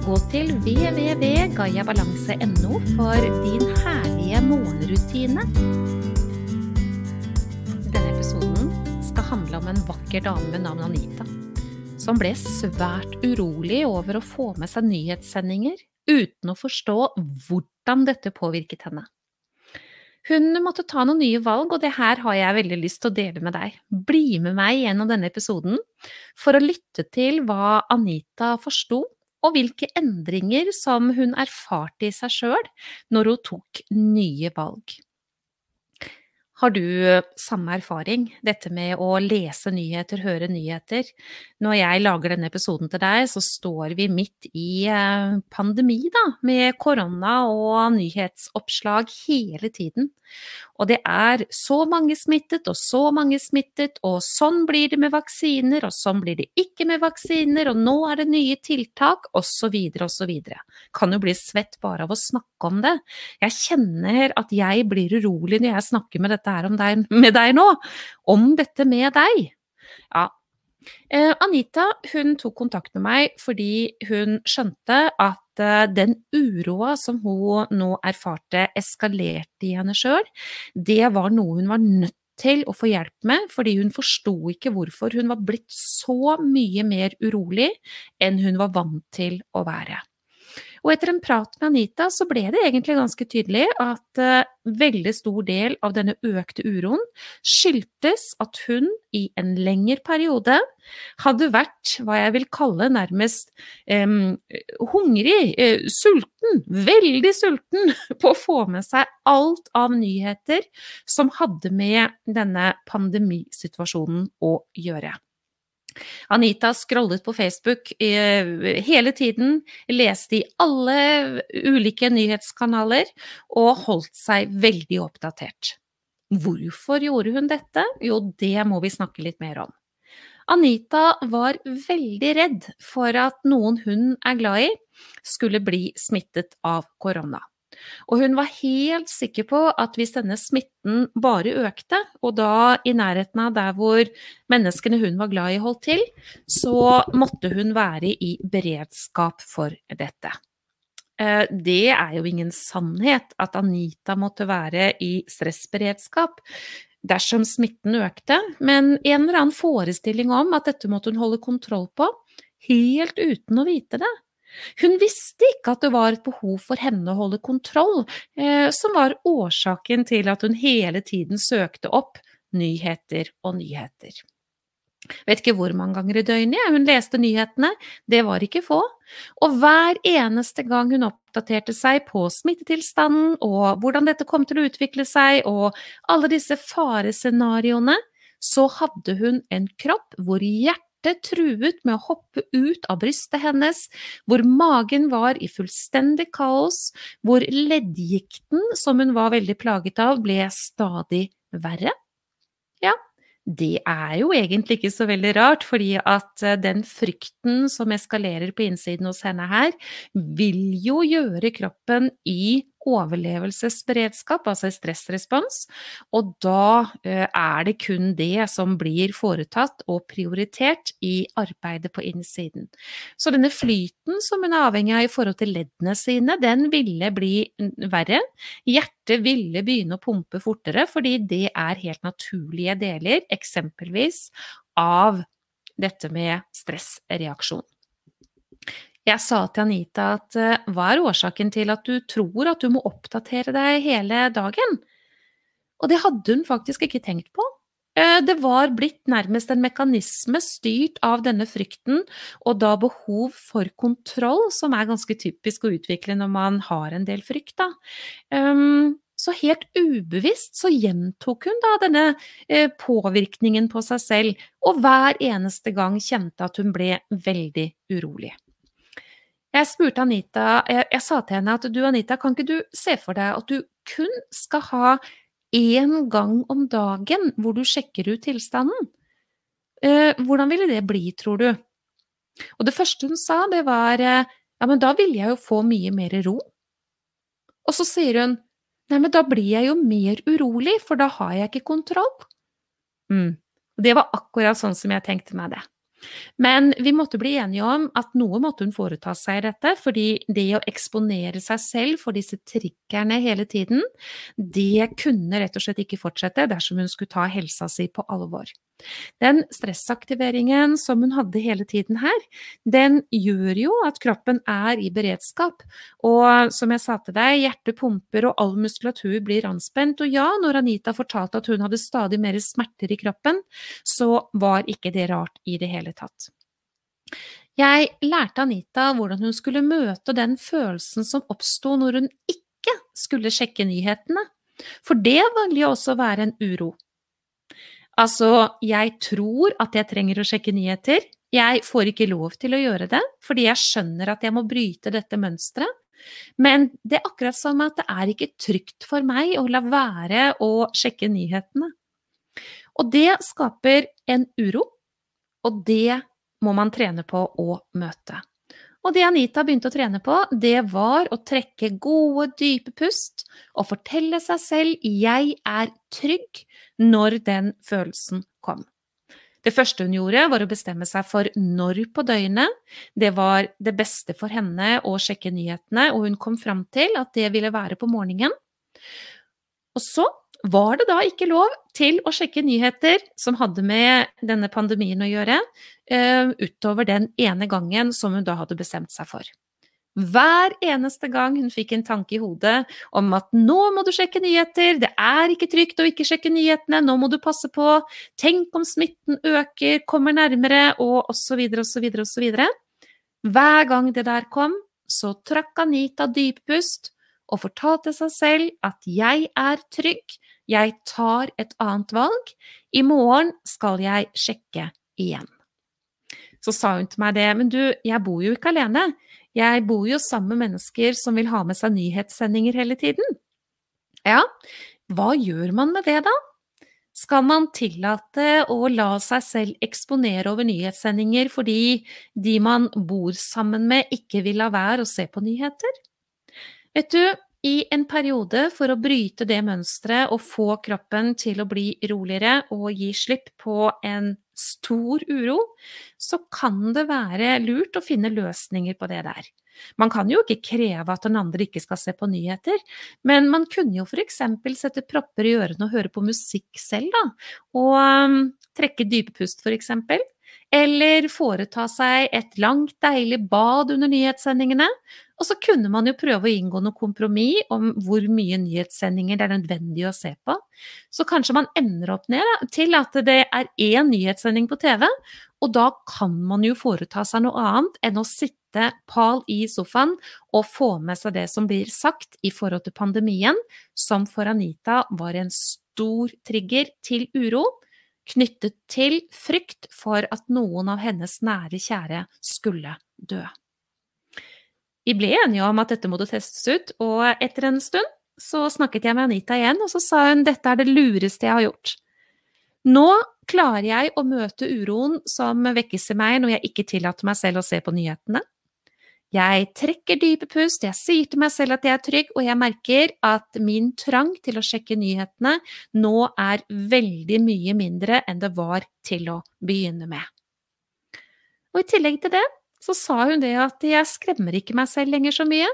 Gå til www.gayabalanse.no for din herlige morgenrutine. Denne episoden skal handle om en vakker dame ved navn Anita, som ble svært urolig over å få med seg nyhetssendinger uten å forstå hvordan dette påvirket henne. Hun måtte ta noen nye valg, og det her har jeg veldig lyst til å dele med deg. Bli med meg gjennom denne episoden for å lytte til hva Anita forsto og hvilke endringer som hun erfarte i seg sjøl når hun tok nye valg. Har du samme erfaring, dette med å lese nyheter, høre nyheter? Når jeg lager denne episoden til deg, så står vi midt i eh, pandemi, da, med korona og nyhetsoppslag hele tiden. Og det er så mange smittet og så mange smittet, og sånn blir det med vaksiner, og sånn blir det ikke med vaksiner, og nå er det nye tiltak, osv., osv. Kan jo bli svett bare av å snakke om det. Jeg kjenner at jeg blir urolig når jeg snakker med dette her deg, med deg nå, om dette med deg. Ja, Eh, Anita hun tok kontakt med meg fordi hun skjønte at eh, den uroa som hun nå erfarte eskalerte i henne sjøl, det var noe hun var nødt til å få hjelp med, fordi hun forsto ikke hvorfor hun var blitt så mye mer urolig enn hun var vant til å være. Og etter en prat med Anita så ble det egentlig ganske tydelig at uh, veldig stor del av denne økte uroen skyldtes at hun i en lengre periode hadde vært hva jeg vil kalle nærmest um, hungrig, uh, sulten, veldig sulten på å få med seg alt av nyheter som hadde med denne pandemisituasjonen å gjøre. Anita scrollet på Facebook eh, hele tiden, leste i alle ulike nyhetskanaler og holdt seg veldig oppdatert. Hvorfor gjorde hun dette? Jo, det må vi snakke litt mer om. Anita var veldig redd for at noen hun er glad i, skulle bli smittet av korona. Og hun var helt sikker på at hvis denne smitten bare økte, og da i nærheten av der hvor menneskene hun var glad i holdt til, så måtte hun være i beredskap for dette. Eh, det er jo ingen sannhet at Anita måtte være i stressberedskap dersom smitten økte, men en eller annen forestilling om at dette måtte hun holde kontroll på, helt uten å vite det. Hun visste ikke at det var et behov for henne å holde kontroll, eh, som var årsaken til at hun hele tiden søkte opp nyheter og nyheter. Vet ikke hvor mange ganger i døgnet hun leste nyhetene, det var ikke få. Og hver eneste gang hun oppdaterte seg på smittetilstanden og hvordan dette kom til å utvikle seg og alle disse farescenarioene, så hadde hun en kropp hvor hjertet hjertet truet med å hoppe ut av brystet hennes, hvor magen var i fullstendig kaos, hvor leddgikten, som hun var veldig plaget av, ble stadig verre. Ja, det er jo egentlig ikke så veldig rart, fordi at eh, den frykten som eskalerer på innsiden hos henne her, vil jo gjøre kroppen i overlevelsesberedskap, altså stressrespons, og da eh, er det kun det som blir foretatt og prioritert i arbeidet på innsiden. Så denne flyten som hun er avhengig av i forhold til leddene sine, den ville bli verre. Hjertet ville begynne å pumpe fortere, fordi det er helt naturlige deler, eksempelvis av dette med stressreaksjon. Jeg sa til Anita at eh, hva er årsaken til at du tror at du må oppdatere deg hele dagen? Og det hadde hun faktisk ikke tenkt på. Eh, det var blitt nærmest en mekanisme styrt av denne frykten, og da behov for kontroll, som er ganske typisk å utvikle når man har en del frykt, da. Ehm, så helt ubevisst så gjentok hun da denne eh, påvirkningen på seg selv, og hver eneste gang kjente at hun ble veldig urolig. Jeg spurte Anita, jeg, jeg, sa til henne at du Anita, kan ikke du se for deg at du kun skal ha én gang om dagen hvor du sjekker ut tilstanden. Eh, hvordan ville det bli, tror du? Og det første hun sa, det var eh, ja, men da ville jeg jo få mye mer ro. Og så sier hun nei, men da blir jeg jo mer urolig, for da har jeg ikke kontroll. Mm. Det var akkurat sånn som jeg tenkte meg det. Men vi måtte bli enige om at noe måtte hun foreta seg i dette, fordi det å eksponere seg selv for disse triggerne hele tiden, det kunne rett og slett ikke fortsette dersom hun skulle ta helsa si på alvor. Den stressaktiveringen som hun hadde hele tiden her, den gjør jo at kroppen er i beredskap. Og som jeg sa til deg, hjertet pumper og all muskulatur blir anspent. Og ja, når Anita fortalte at hun hadde stadig mer smerter i kroppen, så var ikke det rart i det hele tatt. Jeg lærte Anita hvordan hun skulle møte den følelsen som oppsto når hun ikke skulle sjekke nyhetene. For det ville jo også være en uro. Altså, jeg tror at jeg trenger å sjekke nyheter. Jeg får ikke lov til å gjøre det, fordi jeg skjønner at jeg må bryte dette mønsteret. Men det er akkurat som at det er ikke trygt for meg å la være å sjekke nyhetene. Og det skaper en uro, og det må man trene på å møte. Og det Anita begynte å trene på, det var å trekke gode, dype pust og fortelle seg selv 'jeg er trygg' når den følelsen kom. Det første hun gjorde, var å bestemme seg for når på døgnet det var det beste for henne å sjekke nyhetene, og hun kom fram til at det ville være på morgenen. Og så var det da ikke lov til å sjekke nyheter som hadde med denne pandemien å gjøre, uh, utover den ene gangen som hun da hadde bestemt seg for. Hver eneste gang hun fikk en tanke i hodet om at nå må du sjekke nyheter, det er ikke trygt å ikke sjekke nyhetene, nå må du passe på, tenk om smitten øker, kommer nærmere, og osv., osv., osv. Hver gang det der kom, så trakk Anita dyppust og fortalte seg selv at jeg er trygg, jeg tar et annet valg, i morgen skal jeg sjekke igjen. Så sa hun til meg det, men du, jeg bor jo ikke alene, jeg bor jo sammen med mennesker som vil ha med seg nyhetssendinger hele tiden. Ja, hva gjør man med det, da? Skal man tillate å la seg selv eksponere over nyhetssendinger fordi de man bor sammen med, ikke vil la være å se på nyheter? Vet du, i en periode for å bryte det mønsteret og få kroppen til å bli roligere og gi slipp på en stor uro, så kan det være lurt å finne løsninger på det der. Man kan jo ikke kreve at den andre ikke skal se på nyheter, men man kunne jo eksempel sette propper i ørene og høre på musikk selv, da, og um, trekke dype pust for eksempel. Eller foreta seg et langt, deilig bad under nyhetssendingene. Og så kunne man jo prøve å inngå noe kompromiss om hvor mye nyhetssendinger det er nødvendig å se på. Så kanskje man ender opp ned til at det er én nyhetssending på TV, og da kan man jo foreta seg noe annet enn å sitte pal i sofaen og få med seg det som blir sagt i forhold til pandemien, som for Anita var en stor trigger til uro knyttet til frykt for at noen av hennes nære kjære skulle dø. Vi ble enige om at dette måtte testes ut, og etter en stund så snakket jeg med Anita igjen, og så sa hun dette er det lureste jeg har gjort. Nå klarer jeg å møte uroen som vekkes i meg når jeg ikke tillater meg selv å se på nyhetene. Jeg trekker dype pust, jeg sier til meg selv at jeg er trygg, og jeg merker at min trang til å sjekke nyhetene nå er veldig mye mindre enn det var til å begynne med. Og i tillegg til det så sa hun det at jeg skremmer ikke meg selv lenger så mye.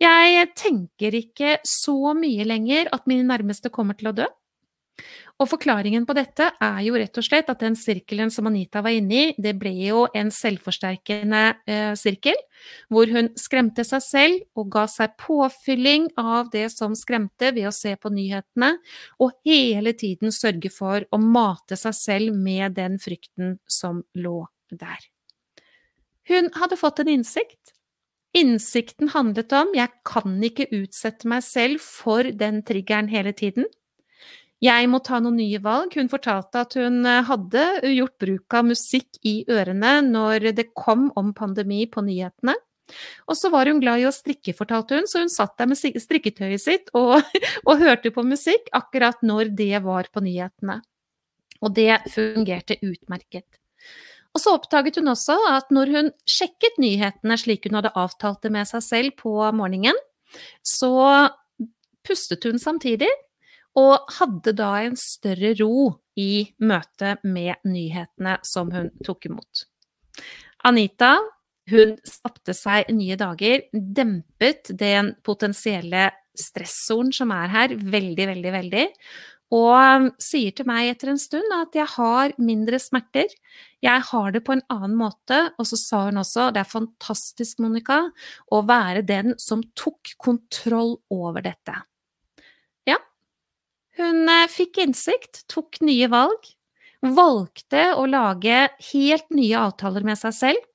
Jeg tenker ikke så mye lenger at mine nærmeste kommer til å dø. Og forklaringen på dette er jo rett og slett at den sirkelen som Anita var inne i, det ble jo en selvforsterkende eh, sirkel, hvor hun skremte seg selv og ga seg påfylling av det som skremte ved å se på nyhetene, og hele tiden sørge for å mate seg selv med den frykten som lå der. Hun hadde fått en innsikt. Innsikten handlet om jeg kan ikke utsette meg selv for den triggeren hele tiden. Jeg må ta noen nye valg. Hun fortalte at hun eh, hadde gjort bruk av musikk i ørene når det kom om pandemi på nyhetene. Og så var hun glad i å strikke, fortalte hun, så hun satt der med strikketøyet sitt og, og hørte på musikk akkurat når det var på nyhetene. Og det fungerte utmerket. Og så oppdaget hun også at når hun sjekket nyhetene slik hun hadde avtalt det med seg selv på morgenen, så pustet hun samtidig, og hadde da en større ro i møte med nyhetene som hun tok imot. Anita hun skapte seg nye dager, dempet den potensielle stressoren som er her, veldig, veldig, veldig. Og sier til meg etter en stund at jeg har mindre smerter, jeg har det på en annen måte. Og så sa hun også det er fantastisk, Monica, å være den som tok kontroll over dette. Hun eh, fikk innsikt, tok nye valg, valgte å lage helt nye avtaler med seg selv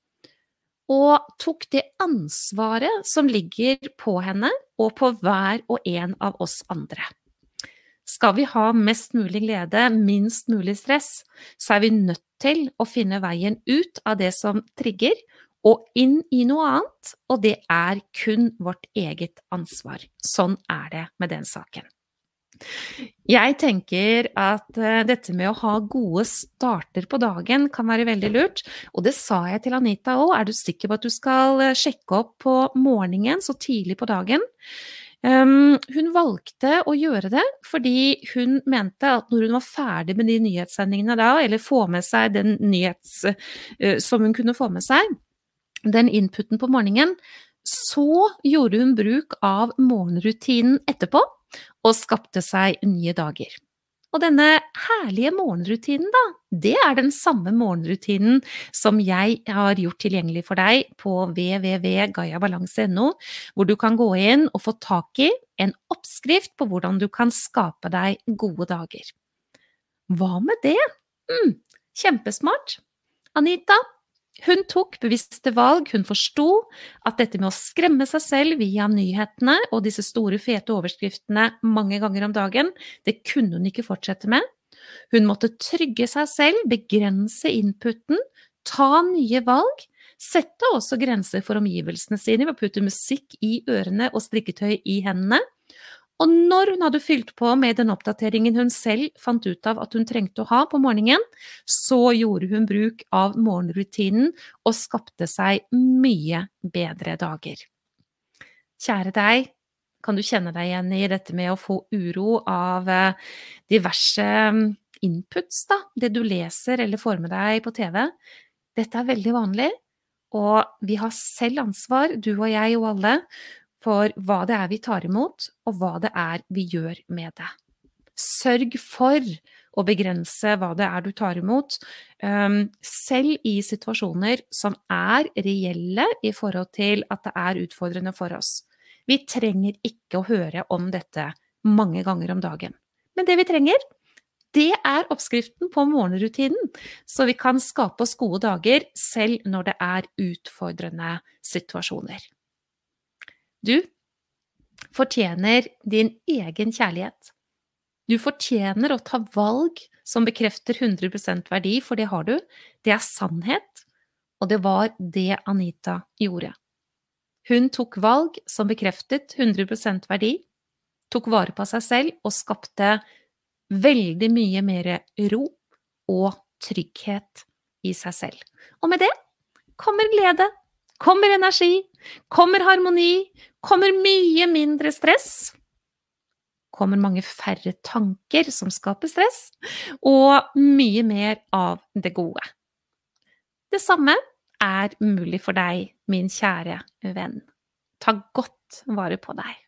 og tok det ansvaret som ligger på henne og på hver og en av oss andre. Skal vi ha mest mulig glede, minst mulig stress, så er vi nødt til å finne veien ut av det som trigger, og inn i noe annet, og det er kun vårt eget ansvar. Sånn er det med den saken. Jeg tenker at eh, dette med å ha gode starter på dagen kan være veldig lurt. Og det sa jeg til Anita òg. Er du sikker på at du skal eh, sjekke opp på morgenen så tidlig på dagen? Um, hun valgte å gjøre det fordi hun mente at når hun var ferdig med de nyhetssendingene da, eller få med seg den nyhets uh, som hun kunne få med seg, den inputen på morgenen, så gjorde hun bruk av morgenrutinen etterpå og skapte seg nye dager. Og denne herlige morgenrutinen, da, det er den samme morgenrutinen som jeg har gjort tilgjengelig for deg på www.gayabalanse.no, hvor du kan gå inn og få tak i en oppskrift på hvordan du kan skape deg gode dager. Hva med det? Mm, kjempesmart. Anita, hun tok bevisste valg, hun forsto at dette med å skremme seg selv via nyhetene og disse store, fete overskriftene mange ganger om dagen, det kunne hun ikke fortsette med. Hun måtte trygge seg selv, begrense inputen, ta nye valg, sette også grenser for omgivelsene sine ved å putte musikk i ørene og strikketøy i hendene, og når hun hadde fylt på med den oppdateringen hun selv fant ut av at hun trengte å ha på morgenen, så gjorde hun bruk av morgenrutinen og skapte seg mye bedre dager. Kjære deg, kan du kjenne deg igjen i dette med å få uro av eh, diverse mm, inputs, da, det du leser eller får med deg på TV? Dette er veldig vanlig, og vi har selv ansvar, du og jeg og alle, for hva det er vi tar imot, og hva det er vi gjør med det. Sørg for å begrense hva det er du tar imot, um, selv i situasjoner som er reelle i forhold til at det er utfordrende for oss. Vi trenger ikke å høre om dette mange ganger om dagen. Men det vi trenger, det er oppskriften på morgenrutinen, så vi kan skape oss gode dager selv når det er utfordrende situasjoner. Du fortjener din egen kjærlighet. Du fortjener å ta valg som bekrefter 100% verdi, for det har du. Det er sannhet, og det var det Anita gjorde. Hun tok valg som bekreftet 100% verdi, tok vare på seg selv og skapte veldig mye mer ro og trygghet i seg selv. Og med det kommer glede, kommer energi, kommer harmoni, kommer mye mindre stress. Kommer mange færre tanker som skaper stress, og mye mer av det gode. Det samme er mulig for deg, min kjære venn. Ta godt vare på deg.